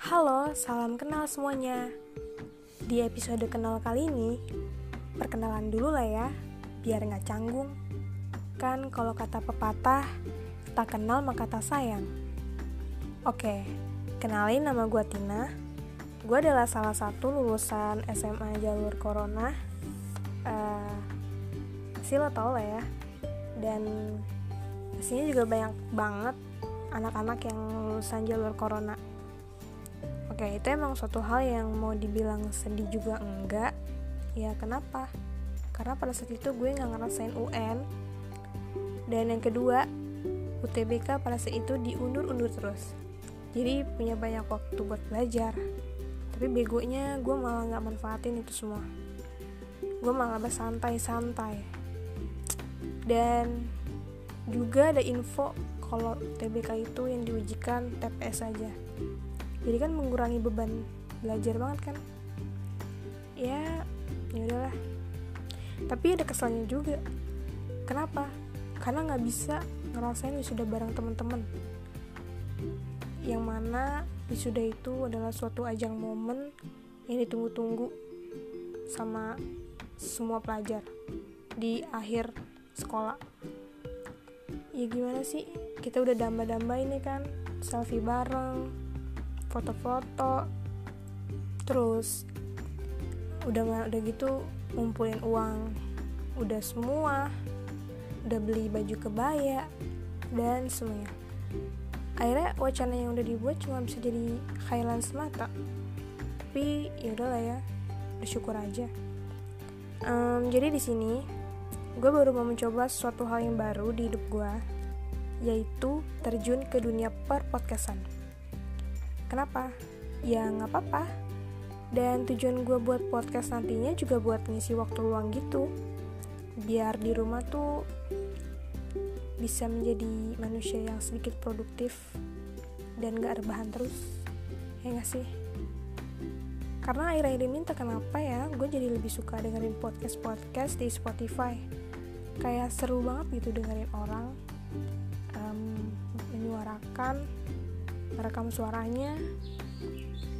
Halo, salam kenal semuanya. Di episode kenal kali ini, perkenalan dulu lah ya, biar nggak canggung. Kan kalau kata pepatah, tak kenal maka tak sayang. Oke, kenalin nama gue Tina. Gue adalah salah satu lulusan SMA jalur Corona. Uh, lo tau lah ya. Dan pastinya juga banyak banget anak-anak yang lulusan jalur corona oke itu emang suatu hal yang mau dibilang sedih juga enggak. Ya kenapa? Karena pada saat itu gue nggak ngerasain UN dan yang kedua UTBK pada saat itu diundur-undur terus. Jadi punya banyak waktu buat belajar. Tapi begonya gue malah nggak manfaatin itu semua. Gue malah bersantai-santai. Dan juga ada info kalau TBK itu yang diujikan TPS saja jadi kan mengurangi beban belajar banget kan. Ya ya udahlah. Tapi ada kesannya juga. Kenapa? Karena nggak bisa ngerasain wisuda bareng teman-teman. Yang mana wisuda itu adalah suatu ajang momen yang ditunggu-tunggu sama semua pelajar di akhir sekolah. Ya gimana sih? Kita udah damba-damba ini kan selfie bareng foto-foto terus udah udah gitu ngumpulin uang. Udah semua udah beli baju kebaya dan semuanya. Akhirnya wacana yang udah dibuat cuma bisa jadi khayalan semata. Tapi ya udahlah ya bersyukur aja. Um, jadi di sini gue baru mau mencoba sesuatu hal yang baru di hidup gue yaitu terjun ke dunia per podcastan. Kenapa? Ya nggak apa-apa. Dan tujuan gue buat podcast nantinya juga buat ngisi waktu luang gitu. Biar di rumah tuh bisa menjadi manusia yang sedikit produktif dan gak rebahan terus. Ya gak sih? Karena akhir-akhir ini entah kenapa ya, gue jadi lebih suka dengerin podcast-podcast di Spotify. Kayak seru banget gitu dengerin orang menyuarakan merekam suaranya.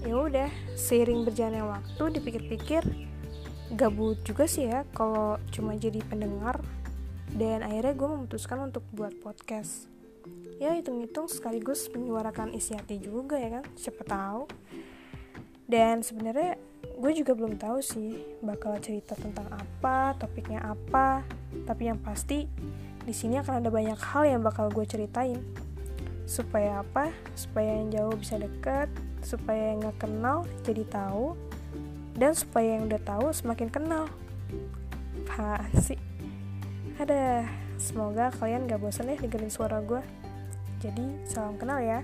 Ya udah seiring berjalannya waktu dipikir-pikir gabut juga sih ya kalau cuma jadi pendengar. Dan akhirnya gue memutuskan untuk buat podcast. Ya hitung-hitung sekaligus menyuarakan isi hati juga ya kan siapa tahu. Dan sebenarnya gue juga belum tahu sih bakal cerita tentang apa topiknya apa. Tapi yang pasti di sini akan ada banyak hal yang bakal gue ceritain supaya apa? Supaya yang jauh bisa deket supaya yang nggak kenal jadi tahu dan supaya yang udah tahu semakin kenal. Apa sih? Ada. Semoga kalian gak bosan ya dengerin suara gue jadi salam kenal ya